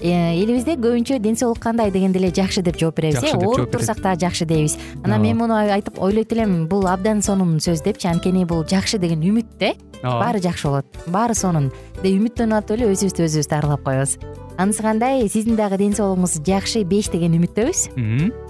элибизде көбүнчө ден соолук кандай дегенде эле жакшы деп жооп беребиз э? ооруп турсак дагы жакшы дейбиз. Анан мен муну айтып ойлойт элем бул абдан сонун сөз депчи анткени бул жакшы деген үмүт да ооба баары жакшы болот. Баары сонун. Деп үмүттөнүп атып эле өзүбүздү өзүбүз дарылап коебуз. Анысы кандай? Сиздин дагы ден соолугуңуз жакшы беш деген үмүттөбүз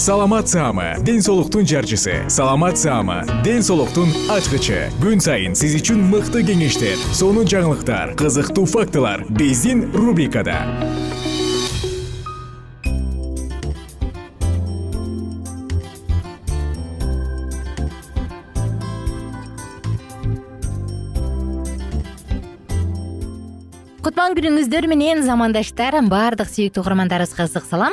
саламат саама ден соолуктун жарчысы. Саламат саама ден соолуктун ачкычы. Күн сайын сиз үчүн мыкты кеңештер сонун жаңылыктар кызыктуу фактылар биздин рубрикада. Кутман күнүңүздөр менен замандаштар баардык сүйүктүү угармандарыбызга ысык салам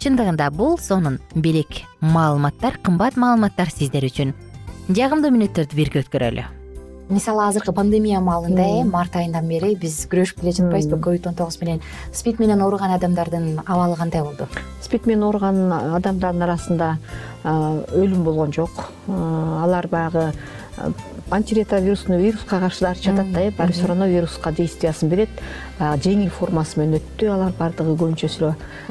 чындыгында бул сонун белек маалыматтар кымбат маалыматтар сиздер үчүн жагымдуу мүнөттөрдү бирге өткөрөлү. Мисалы азыркы пандемия маалында э март айынан бери биз күрөшүп келе жатпайбызбы ковид он тогуз менен спид менен ооруган адамдардын абалы кандай болду? Спид менен ооруган адамдардын арасында өлүм болгон жок. Алар баягы антиретровирусный вируска каршы дарчы жатат да э баары все равно вируска действиясын берет баягы жеңил формасы менен өттү алар баардыгы көбүнчөсү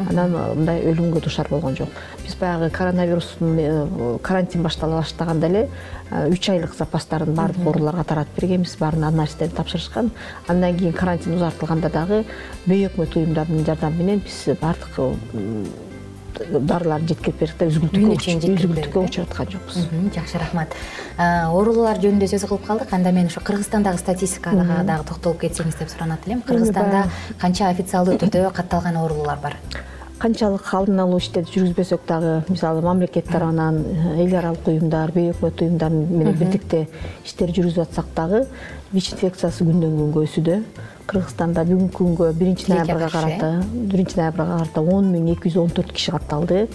анан мындай өлүмгө дуушар болгон жок. Биз баягы коронавирустун э, карантин баштала баштаганда эле э, үч айлык запастарын баардык ооруларга таратып бергенбиз баарына анализдерин тапшырышкан. Андан кийин карантин узартылганда дагы бейөкмөт уюмдардын жардамы менен биз баардык дарыларды жеткирип бердик да үзгүлтүккө чейин үзгүлтүккө учраткан жокпуз. Жакшы рахмат. Оорулуулар жөнүндө сөз кылып калдык. Анда мен ошо кыргызстандагы статистикага дагы токтолуп кетсеңиз деп суранат элем. Кыргызстанда канча официалдуу түрдө катталган оорулуулар бар канчалык алдын алуу иштерди жүргүзбөсөк дагы. Мисалы мамлекет тарабынан э, эл аралык уюмдар бейөкмөт уюмдар менен бирдикте иштер жүргүзүп атсак дагы вич инфекциясы күндөн күнгө өсүүдө. Кыргызстанда бүгүнкү күнгө биринчи ноябрга карата биринчи ноябрга карата он миң эки жүз он төрт киши катталды.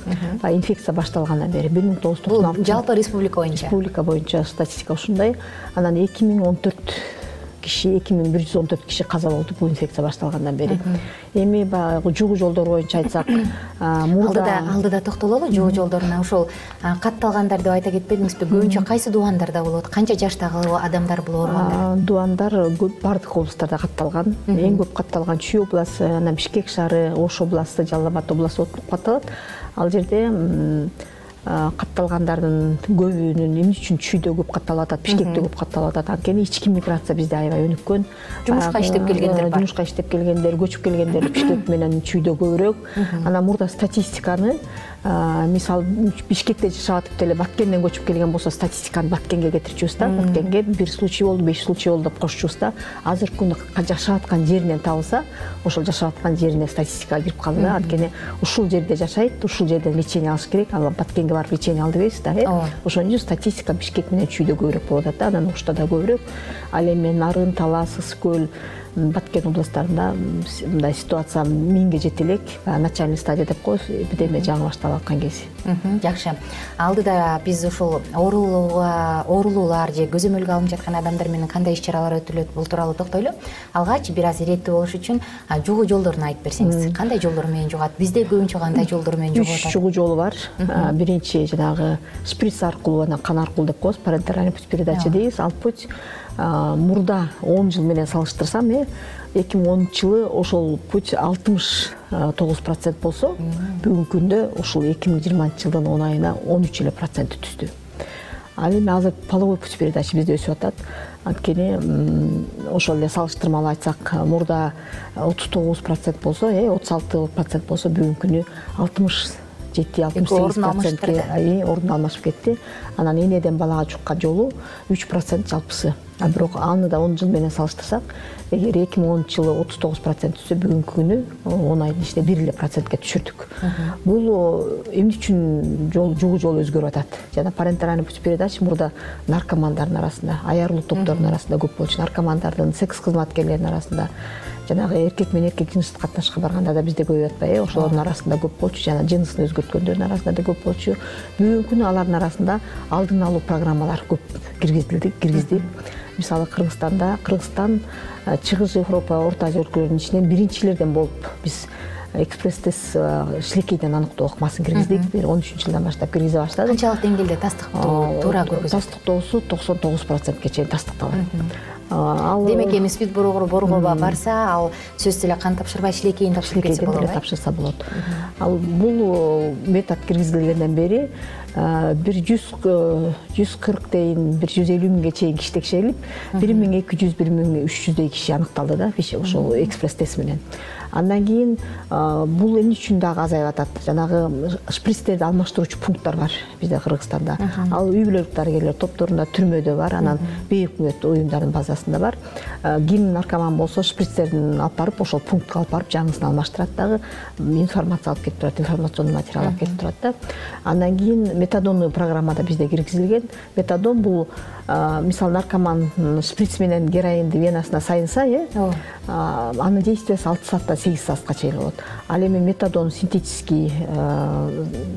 Баягы инфекция башталгандан бери бир миң тогуз жүз токсон алты бул жалпы республика боюнча. Республика боюнча статистика ушундай. Анан эки миң он төрт киши эки миң бир жүз он төрт киши каза болду бул инфекция башталгандан бери. Эми баягы жугу жолдор боюнча айтсак алдыда алдыда токтололу жугу жолдоруна ошол катталгандар деп айта кетпедиңизби? Көбүнчө кайсы дубандарда болот? Канча жаштагы адамдар бул ооругандар дубандар баардык областтарда катталган. Эң көп катталган чүй областы анан бишкек шаары ош областы жалал абад областы катталат. Ал жерде катталгандардын көбүнүн эмне үчүн чүйдө көп катталып атат бишкекте көп катталып атат анткени ички миграция бизде аябай өнүккөн. Жумушка иштеп келгендер бар. жумушка иштеп келгендер көчүп келгендер бишкек менен чүйдө көбүрөөк. Анан мурда статистиканы мисалы бишкекте жашап атып деле баткенден көчүп келген болсо статистиканы баткенге кетирчүбүз да. Баткенге бир случай болду беш случай болду деп кошчубуз да. Азыркы күндө жашап аткан жеринен табылса ошол жашап аткан жерине статистикага кирип калды да. Анткени ушул жерде жашайт ушул жерден лечение алыш керек ал баткенге барып лечение ал дебейбиз да э? Ооба. Ошон үчүн статистика бишкек менен чүйдө көбүрөөк болуп атат да анан ошто да көбүрөөк. Ал эми нарын талас ысык көл баткен областарында мындай ситуация миңге жете элек. Баягы начальный стадия деп коебуз эпидемия жаңы башталып аткан кези жакшы. Алдыда биз ушул оорулуулар же көзөмөлгө алынып жаткан адамдар менен кандай иш чаралар өтүлөт бул тууралуу токтойлу. Алгач бир аз иреттүү болуш үчүн жугуу жолдорун айтып берсеңиз. Кандай жолдор менен жугат? Бизде көбүнчө кандай жолдор менен жугуп атат? үч жугуу жолу бар. Биринчи жанагы шприц аркылуу анан кан аркылуу деп коебуз парентеральный путь передачи дейбиз. Ал путь мурда он жыл менен салыштырсам э эки миң онунчу жылы ошол путь алтымыш тогуз процент болсо бүгүнкү күндө ушул эки миң жыйырманчы жылдын он айына он үч эле проценти түздү ал эми азыр половой путь передачи бизде өсүп атат. Анткени ошол эле салыштырмалуу айтсак мурда отуз тогуз процент болсо э отуз алты процент болсо бүгүнкү күнү алтымыш жети алтымыш сегиз процентке ордун алмашып кетти. Анан энеден балага жуккан жолу үч процент жалпысы а бирок аны да он жыл менен салыштырсак эгер эки миң онунчу жылы отуз тогуз процент түзсө бүгүнкү күнү он айдын ичинде бир эле процентке түшүрдүк. Бул эмне үчүн жугуу жол өзгөрүп атат? Жана парентеральный путь передачи мурда наркомандардын арасында аярылуу топтордун арасында көп болчу. Наркомандардын секс кызматкерлердин арасында жанагы эркек менен эркек жыныстык катнашка барганда да бизде көбөйүп атпайбы э ошолордун арасында көп болчу. Жана жынысын өзгөрткөндөрдүн арасында да көп болчу. Бүгүнкү күнү алардын арасында алдын алуу программалар көп киргизилди киргиздик мисалы кыргызстанда кыргызстан чыгыш европа орто азия өлкөлөрүнүн ичинен биринчилерден болуп биз экспресс тест шилекейден аныктоо ыкмасын киргиздик бир он үчүнчү жылдан баштап киргизе баштадык. Канчалык деңгээлде тастыктоо туура көргөзөт тастыктоосу токсон тогуз процентке чейин тастыкталат ал демек эми спид борборго барса ал сөзсүз эле кан тапшырбай шилекейин тапшырып кетсе болобу эле тапшырса болот. Ал бул метод киргизилгенден бери бир жүз жүз кырк дейин бир жүз элүү миңге чейин киши текшерилип бир миң эки жүз бир миң үч жүздөй киши аныкталды да ошол экспресс тест менен андан кийин бул эмне үчүн дагы азайып атат жанагы шприцтерди алмаштыруучу пункттар бар бизде кыргызстанда. Ал үй бүлөлүк дарыгерлер топторунда түрмөдө бар анан бейик үкмөттүк уюмдардын базасында бар. Ким наркоман болсо шприцтерин алып барып ошол пунктка алып барып жаңысын алмаштырат дагы. Информация алып кетип турат информационный материал алып кетип турат да. Андан кийин метадонный программа да бизде киргизилген. Метадон бул мисалы наркоман шприц менен героинди венасына сайынса э? Ооба анын действиясы алты сааттан сегиз саатка чейин болот ал эми метадон синтетический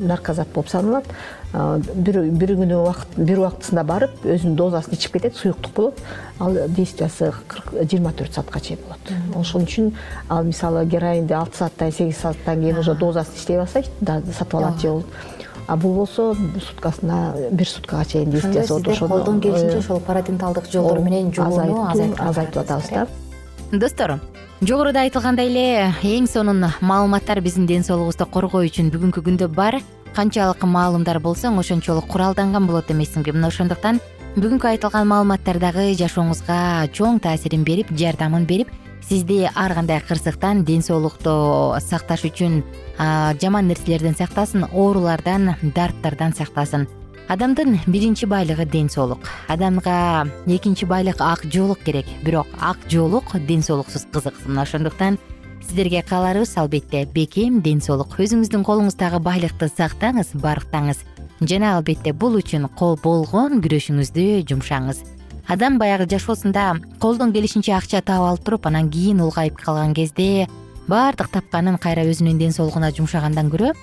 наркозат болуп саналат бир күнү убакыт бир убактысында барып өзүнүн дозасын ичип кетет суюктук болот. Ал действиясы жыйырма төрт саатка чейин болот. Ошон үчүн ал мисалы героинди алты сааттан сегиз сааттан кийин уже дозасын иштей алса сатып алат же а бул болсо суткасына бир суткага чейин болот ошондо сиздер колдон келишинче ошол паратенталдык жолдор менен жууну азайтып атабыз да достор жогоруда айтылгандай эле эң сонун маалыматтар биздин ден соолугубузду коргоо үчүн бүгүнкү күндө бар. Канчалык маалымдар болсоң ошончолук куралданган болот эмессиңби мына ошондуктан бүгүнкү айтылган маалыматтар дагы жашооңузга чоң таасирин берип жардамын берип сизди ар кандай кырсыктан ден соолукту сакташ үчүн жаман нерселерден сактасын оорулардан дарттардан сактасын. Адамдын биринчи байлыгы ден соолук. Адамга экинчи байлык ак жоолук керек. Бирок ак жоолук ден соолуксуз кызык мына ошондуктан сиздерге кааларыбыз албетте бекем ден соолук. Өзүңүздүн колуңуздагы байлыкты сактаңыз барктаңыз. Жана албетте бул үчүн болгон күрөшүңүздү жумшаңыз адам баягы жашоосунда колдон келишинче акча таап алып туруп анан кийин улгайып калган кезде баардык тапканын кайра өзүнүн ден соолугуна жумшагандан көрө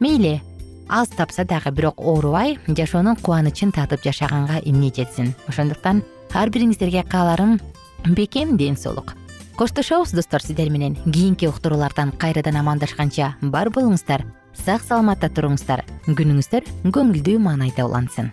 мейли аз тапса дагы бирок оорубай жашоонун кубанычын татып жашаганга эмне жетсин? Ошондуктан ар бириңиздерге кааларым бекем ден соолук. Коштошобуз достор сиздер менен. Кийинки уктуруулардан кайрадан амандашканча бар болуңуздар сак саламатта туруңуздар. Күнүңүздөр көңүлдүү маанайда улансын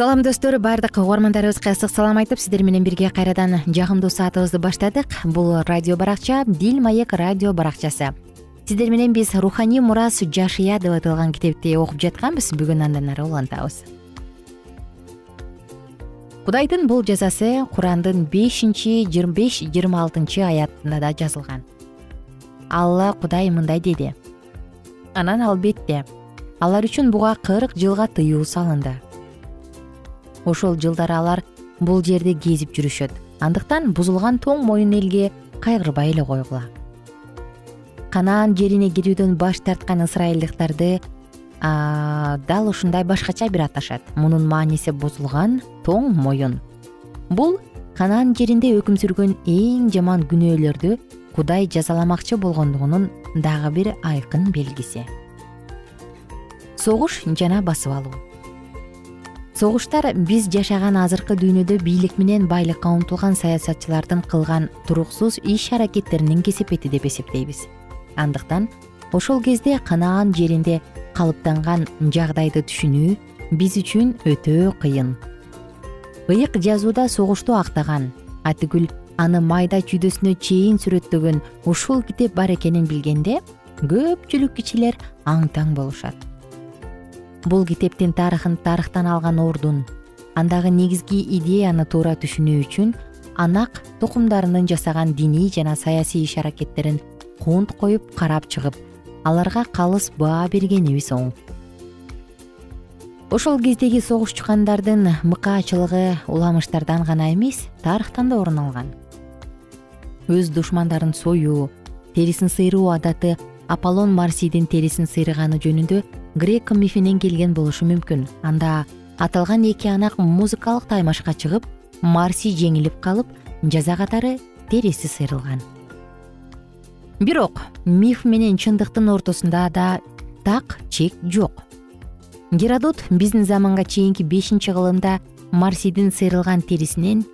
салам достор. Баардык угармандарыбызга ысык салам айтып сиздер менен бирге кайрадан жагымдуу саатыбызды баштадык. Бул радио баракча дил маек радио баракчасы. Сиздер менен биз руханий мурас жашыя деп аталган китепти окуп жатканбыз. Бүгүн андан ары улантабыз. Кудайдын бул жазасы курандын бешинчи жыйырма беш жыйырма алтынчы аятында да жазылган. Алла кудай мындай деди. Анан албетте алар үчүн буга кырк жылга тыюу салынды ошол жылдары алар бул жерди кезип жүрүшөт. Андыктан бузулган тоң моюн элге кайгырбай эле койгула. Канаан жерине кирүүдөн баш тарткан ысрайылдыктарды дал ушундай башкача бир аташат. Мунун мааниси бузулган тоң моюн. Бул канаан жеринде өкүм сүргөн эң жаман күнөөлөрдү кудай жазаламакчы болгондугунун дагы бир айкын белгиси. Согуш жана басып алуу согуштар биз жашаган азыркы дүйнөдө бийлик менен байлыкка умтулган саясатчылардын кылган туруксуз иш аракеттеринин кесепети деп эсептейбиз. Андыктан ошол кезде канаан жеринде калыптанган жагдайды түшүнүү биз үчүн өтө кыйын. Ыйык жазууда согушту актаган атүгүл аны майда чүйдөсүнө чейин сүрөттөгөн ушул китеп бар экенин билгенде көпчүлүк кишилер аң таң болушат бул китептин тарыхын тарыхтан алган ордун. Андагы негизги идеяны туура түшүнүү үчүн анак тукумдарынын жасаган диний жана саясий иш аракеттерин кунт коюп карап чыгып аларга калыс баа бергенибиз оң. Ошол кездеги согуш чыккандардын мыкаачылыгы уламыштардан гана эмес тарыхтан да орун алган. Өз душмандарын союу терисин сыйруу адаты аполлон марсийдин терисин сыйрыганы жөнүндө грек мифинен келген болушу мүмкүн. Анда аталган эки анак музыкалык таймашка чыгып марси жеңилип калып жаза катары териси сыйрылган. Бирок миф менен чындыктын ортосунда да так чек жок. Геродот биздин заманга чейинки бешинчи кылымда марсидин сыйрылган терисинен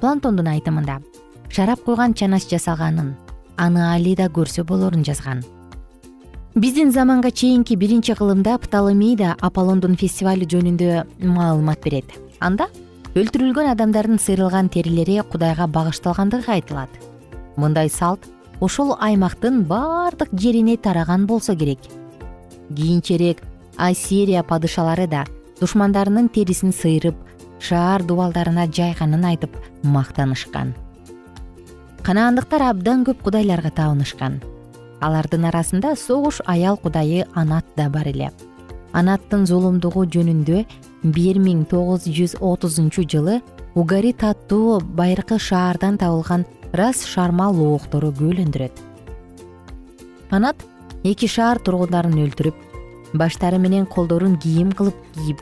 плантондун айтымында шарап куйган чанаш жасалганын аны али да көрсө болорун жазган биздин заманга чейинки биринчи кылымда птоломей да аполлондун фестивали жөнүндө маалымат берет. Анда өлтүрүлгөн адамдардын сыйрылган терилери кудайга багышталгандыгы айтылат. Мындай салт ошол аймактын баардык жерине тараган болсо керек. Кийинчерээк ассирия падышалары да душмандарынын терисин сыйрып шаар дубалдарына жайганын айтып мактанышкан. Канаандыктар абдан көп кудайларга табынышкан алардын арасында согуш аял кудайы анат да бар эле. Анаттын зулумдугу жөнүндө бир миң тогуз жүз отузунчу жылы угарит аттуу байыркы шаардан табылган рас шармал ооктору күбөлөндүрөт анат эки шаар тургундарын өлтүрүп баштары менен колдорун кийим кылып кийип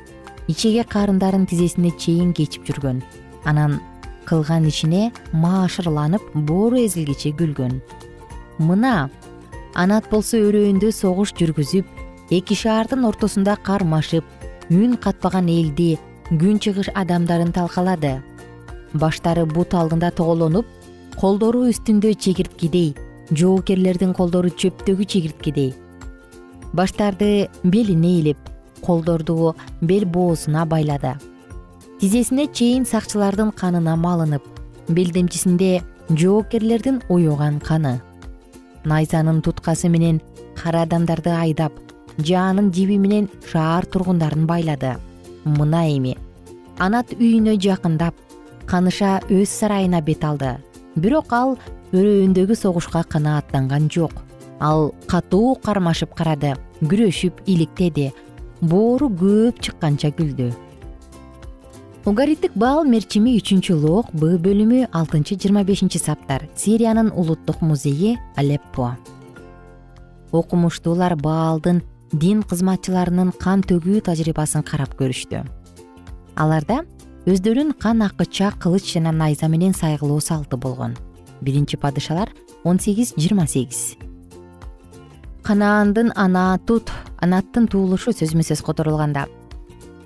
ичеге карындарын тизесине чейин кечип жүргөн. Анан кылган ишине маашырланып боору эзилгече күлгөн. Мына анат болсо өрөөндө согуш жүргүзүп эки шаардын ортосунда кармашып үн катпаган элди күн чыгыш адамдарын талкалады. Баштары бут алдында тоголонуп колдору үстүндө чегирткедей жоокерлердин колдору чөптөгү чегирткедей баштарды белине илип колдорду бел боосуна байлады. Тизесине чейин сакчылардын канына малынып белдемчисинде жоокерлердин уюган каны найзанын туткасы менен кара адамдарды айдап жаанын жиби менен шаар тургундарын байлады. Мына эми анат үйүнө жакындап каныша өз сарайына бет алды. Бирок ал өрөөндөгү согушка канааттанган жок. Ал катуу кармашып карады күрөшүп иликтеди. Боору көп чыкканча күлдү угариттик баал мерчими үчүнчү лок б бөлүмү алтынчы жыйырма бешинчи саптар. Сириянын улуттук музейи алеппо. Окумуштуулар баалдын дин кызматчыларынын кан төгүү тажрыйбасын карап көрүштү. Аларда өздөрүн кан акча кылыч жана найза менен сайгылоо салты болгон. Биринчи падышалар он сегиз жыйырма сегиз. Канаандын ана тут анаттын туулушу сөзмө сөз которулганда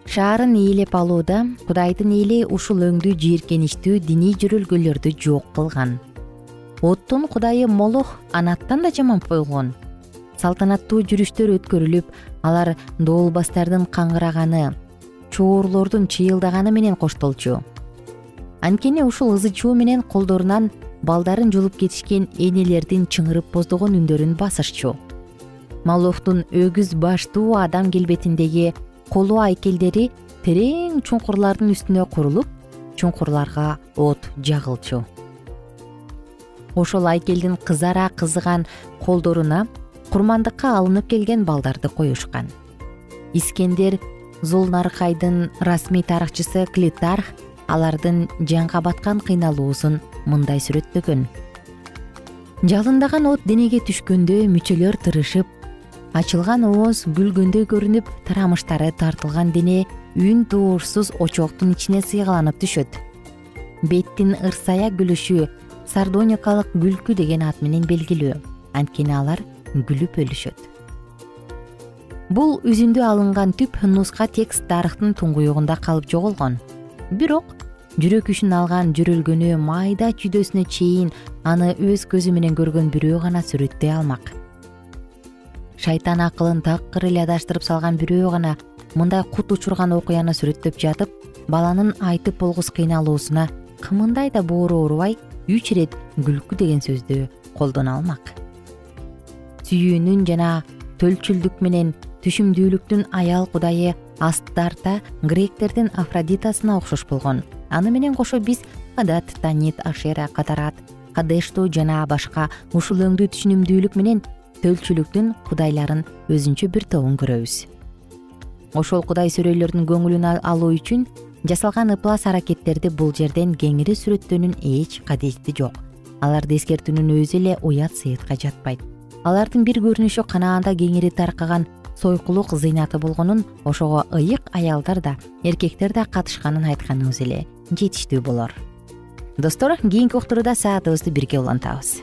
шаарын ээлеп алууда кудайдын эли ушул өңдүү жийиркеничтүү диний жөрөлгөлөрдү жок кылган. Оттун кудайы молох анаттан да жаман болгон салтанаттуу жүрүштөр өткөрүлүп алар доолбастардын каңгыраганы чоорлордун чыйылдаганы менен коштолчу. Анткени ушул ызы чуу менен колдорунан балдарын жулуп кетишкен энелердин чыңырып боздогон үндөрүн басышчу. Малохтун өгүз баштуу адам келбетиндеги колу айкелдери терең чуңкурлардын үстүнө курулуп чуңкурларга от жагылчу. Ошол айкелдин кызара кызыган колдоруна курмандыкка алынып келген балдарды коюшкан. Искендер зулнаркайдын расмий тарыхчысы клитарх алардын жанга баткан кыйналуусун мындай сүрөттөгөн. Жалындаган от денеге түшкөндө мүчөлөр тырышып ачылган ооз күлгөндөй көрүнүп тарамыштары тартылган дене үн туурсуз очоктун ичине сыйгаланып түшөт. Беттин ырсая күлүшү сардоникалык күлкү деген ат менен белгилүү. Анткени алар күлүп өлүшөт. Бул үзүндү алынган түп нуска текст тарыхтын туңгуюгунда калып жоголгон. Бирок жүрөк күчүн алган жөрөлгөнү майда чүйдөсүнө чейин аны өз көзү менен көргөн бирөө гана сүрөттөй алмак шайтан акылын такыр эле адаштырып салган бирөө гана мындай кут учурган окуяны сүрөттөп жатып баланын айтып болгус кыйналуусуна кымындай да боору оорубай үч ирет күлкү деген сөздү колдоно алмак. Сүйүүнүн жана төлчүлдүк менен түшүмдүүлүктүн аял кудайы астарта гректердин афродитасына окшош болгон. Аны менен кошо биз кадат танит ашера катарат. Кадешту жана башка ушул өңдүү түшүнүмдүүлүк менен төлчүлүктүн кудайларын өзүнчө бир тобун көрөбүз. Ошол кудай сүрөйлөрдүн көңүлүн алуу үчүн жасалган ыплас аракеттерди бул жерден кеңири сүрөттөөнүн эч кажети жок. Аларды эскертүүнүн өзү эле уят сыйытка жатпайт. Алардын бир көрүнүшү канаанда кеңири таркаган сойкулук зыйнаты болгонун ошого ыйык аялдар да эркектер да катышканын айтканыбыз эле жетиштүү болор. Достор кийинки уктурууда саатыбызды бирге улантабыз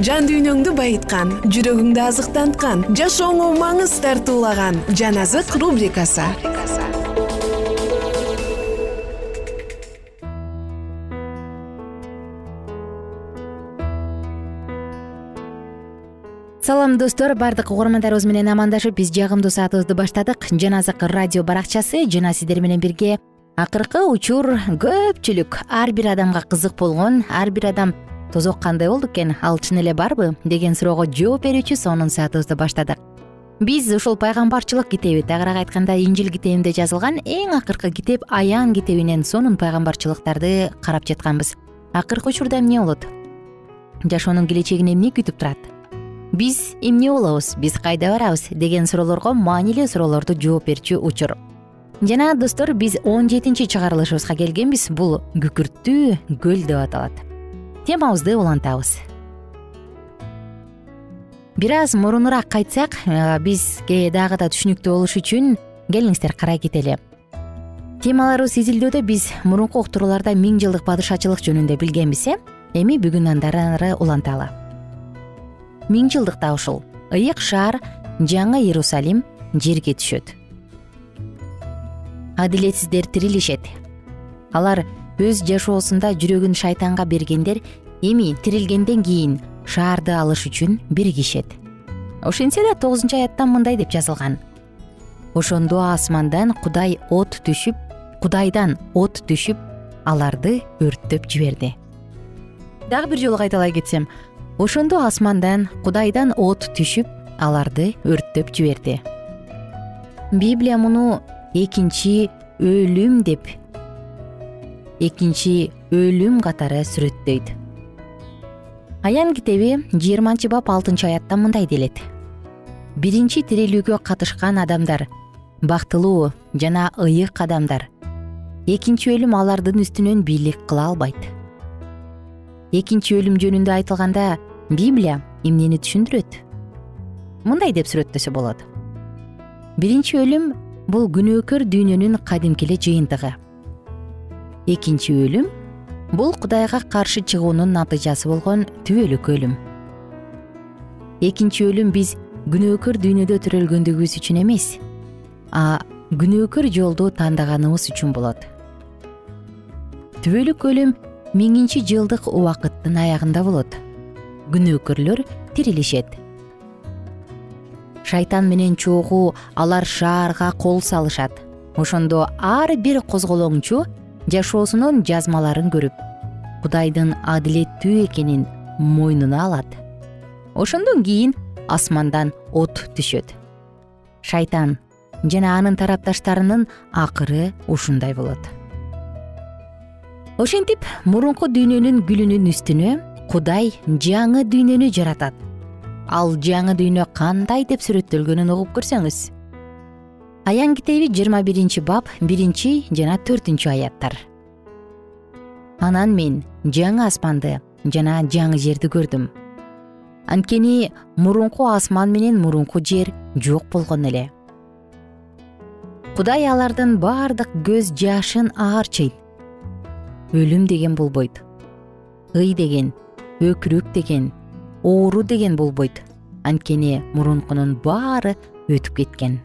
жан дүйнөңдү байыткан жүрөгүңдү азыктанткан жашооңо маңыз тартуулаган жан азык рубрикасы. Салам достор. Баардык угармандарыбыз менен амандашып биз жагымдуу саатыбызды баштадык. Жан азык радио баракчасы жана сиздер менен бирге акыркы учур көпчүлүк ар бир адамга кызык болгон ар бир адам тозок кандай болду экен? Ал чын эле барбы? Деген суроого жооп берүүчү сонун саатыбызды баштадык. Биз ушул пайгамбарчылык китеби тагыраак айтканда инжил китебинде жазылган эң акыркы китеп аян китебинен сонун пайгамбарчылыктарды карап жатканбыз. Акыркы учурда эмне болот? Жашоонун келечегин эмне күтүп турат? Биз эмне болобуз? Биз кайда барабыз? деген суроолорго маанилүү суроолорду жооп берчү учур. Жана достор биз он жетинчи чыгарылышыбызга келгенбиз. Бул күкүрттүү көл деп аталат темабызды улантабыз. Бир аз мурунураак кайтсак бизге дагы да түшүнүктүү болуш үчүн келиңиздер карай кетели. Темаларыбыз изилдөөдө биз мурунку уктурууларда миң жылдык падышачылык жөнүндө билгенбиз э? Эми бүгүн андан ары уланталы. Миң жылдыкта ушул. Ыйык шаар жаңы иерусалим жерге түшөт. Адилетсиздер тирилишет. Алар өз жашоосунда жүрөгүн шайтанга бергендер эми тирилгенден кийин шаарды алыш үчүн биригишет. Ошентсе да тогузунчу аяттан мындай деп жазылган. Ошондо асмандан кудай от түшүп кудайдан от түшүп аларды өрттөп жиберди дагы бир жолу кайталай кетсем. Ошондо асмандан кудайдан от түшүп аларды өрттөп жиберди библия муну экинчи өлүм деп экинчи өлүм катары сүрөттөйт. Аян китеби жыйырманчы бап алтынчы аятта мындай делет. Биринчи тирилүүгө катышкан адамдар бактылуу жана ыйык адамдар. Экинчи өлүм алардын үстүнөн бийлик кыла албайт экинчи өлүм жөнүндө айтылганда библия эмнени түшүндүрөт? Мындай деп сүрөттөсө болот. Биринчи өлүм бул күнөөкөр дүйнөнүн кадимки эле жыйынтыгы экинчи өлүм бул кудайга каршы чыгуунун натыйжасы болгон түбөлүк өлүм. Экинчи өлүм биз күнөөкөр дүйнөдө төрөлгөндүгүбүз үчүн эмес а күнөөкөр жолду тандаганыбыз үчүн болот. Түбөлүк өлүм миңинчи жылдык убакыттын аягында болот. Күнөөкөрлөр тирилишет. Шайтан менен чогуу алар шаарга кол салышат. Ошондо ар бир козголоңчу жашоосунун жазмаларын көрүп кудайдын адилеттүү экенин мойнуна алат. Ошондон кийин асмандан от түшөт. Шайтан жана анын тарапташтарынын акыры ушундай болот. Ошентип мурунку дүйнөнүн гүлүнүн үстүнө кудай жаңы дүйнөнү жаратат. Ал жаңы дүйнө кандай деп сүрөттөлгөнүн угуп көрсөңүз аян китеби жыйырма биринчи бап биринчи жана төртүнчү аяттар. Анан мен жаңы асманды жана жаңы жерди көрдүм. Анткени мурунку асман менен мурунку жер жок болгон эле. Кудай алардын баардык көз жашын аарчыйт өлүм деген болбойт. Ый деген өкүрүк деген оору деген болбойт. Анткени мурункунун баары өтүп кеткен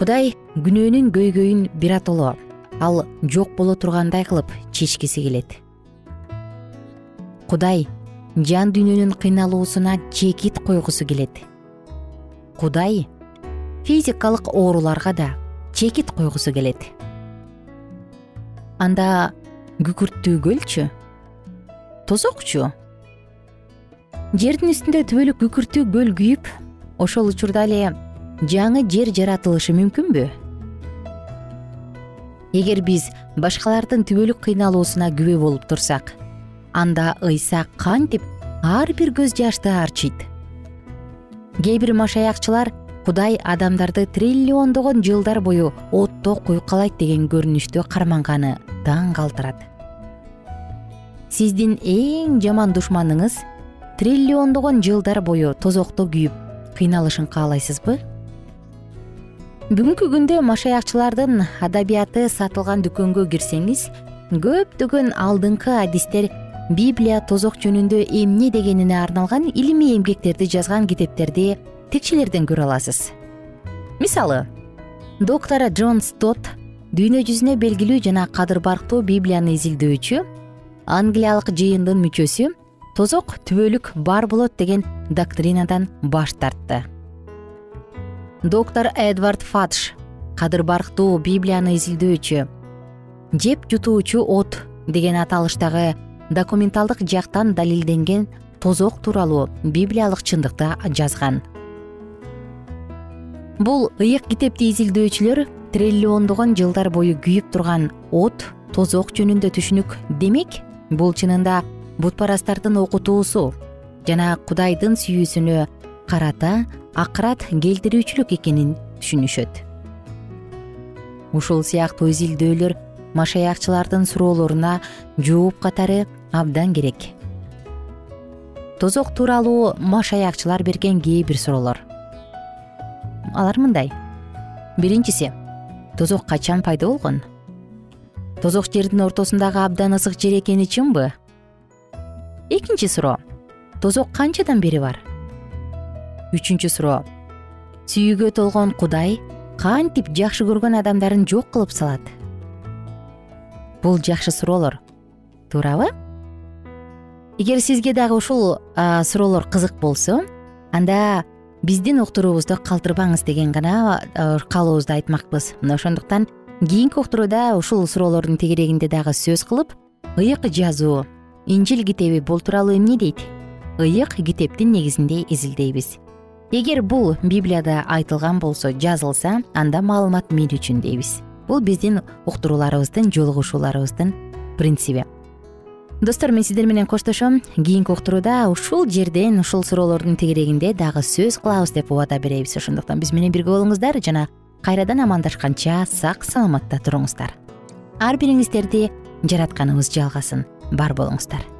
кудай күнөөнүн көйгөйүн биротоло ал жок боло тургандай кылып чечкиси келет. Кудай жан дүйнөнүн кыйналуусуна чекит койгусу келет. Кудай физикалык ооруларга да чекит койгусу келет. Анда күкүрттүү көлчү тозокчу. Жердин үстүндө түбөлүк күкүрттүү көл күйүп ошол учурда эле жаңы жер жаратылышы мүмкүнбү? Эгер биз башкалардын түбөлүк кыйналуусуна күбө болуп турсак анда ыйса кантип ар бир көз жашты аарчыйт кээ бир машаякчылар кудай адамдарды триллиондогон жылдар бою отто куйкалайт деген көрүнүштө карманганы таң калтырат. Сиздин эң жаман душманыңыз триллиондогон жылдар бою тозокто күйүп кыйналышын каалайсызбы бүгүнкү күндө машаякчылардын адабияты сатылган дүкөнгө кирсеңиз көптөгөн алдыңкы адистер библия тозок жөнүндө эмне дегенине арналган илимий эмгектерди жазган китептерди текчелерден көрө аласыз мисалы доктор джон стот дүйнө жүзүнө белгилүү жана кадыр барктуу библияны изилдөөчү англиялык жыйындын мүчөсү тозок түбөлүк бар болот деген доктринадан баш тартты доктор эдвард фадж кадыр барктуу библияны изилдөөчү жеп жутуучу от деген аталыштагы документалдык жактан далилденген тозок тууралуу библиялык чындыкты жазган. Бул ыйык китепти изилдөөчүлөр триллиондогон жылдар бою күйүп турган от тозок жөнүндө түшүнүк демек бул чынында бутпарастардын окутуусу жана кудайдын сүйүүсүнө карата акырат келтирүүчүлүк экенин түшүнүшөт. Ушул сыяктуу изилдөөлөр машаякчылардын суроолоруна жооп катары абдан керек. Тозок тууралуу машаякчылар берген кээ бир суроолор. Алар мындай. Биринчиси тозок качан пайда болгон? Тозок жердин ортосундагы абдан ысык жер экени чынбы? Экинчи суроо тозок канчадан бери бар үчүнчү суроо. Сүйүүгө толгон кудай кантип жакшы көргөн адамдарын жок кылып салат? Бул жакшы суроолор туурабы? Эгер сизге дагы ушул суроолор кызык болсо анда биздин уктуруубузду калтырбаңыз деген гана каалообузду айтмакпыз. Мына ошондуктан кийинки уктурууда ушул суроолордун тегерегинде дагы сөз кылып ыйык жазуу инжил китеби бул тууралуу эмне дейт? Ыйык китептин негизинде изилдейбиз эгер бул библияда айтылган болсо жазылса анда маалымат мен үчүн дейбиз. Бул биздин уктурууларыбыздын жолугушууларыбыздын принциби достор мен сиздер менен коштошом. Кийинки уктурууда ушул жерден ушул суроолордун тегерегинде дагы сөз кылабыз деп убада беребиз. Ошондуктан биз менен бирге болуңуздар жана кайрадан амандашканча сак саламатта туруңуздар. Ар бириңиздерди жаратканыбыз жалгасын бар болуңуздар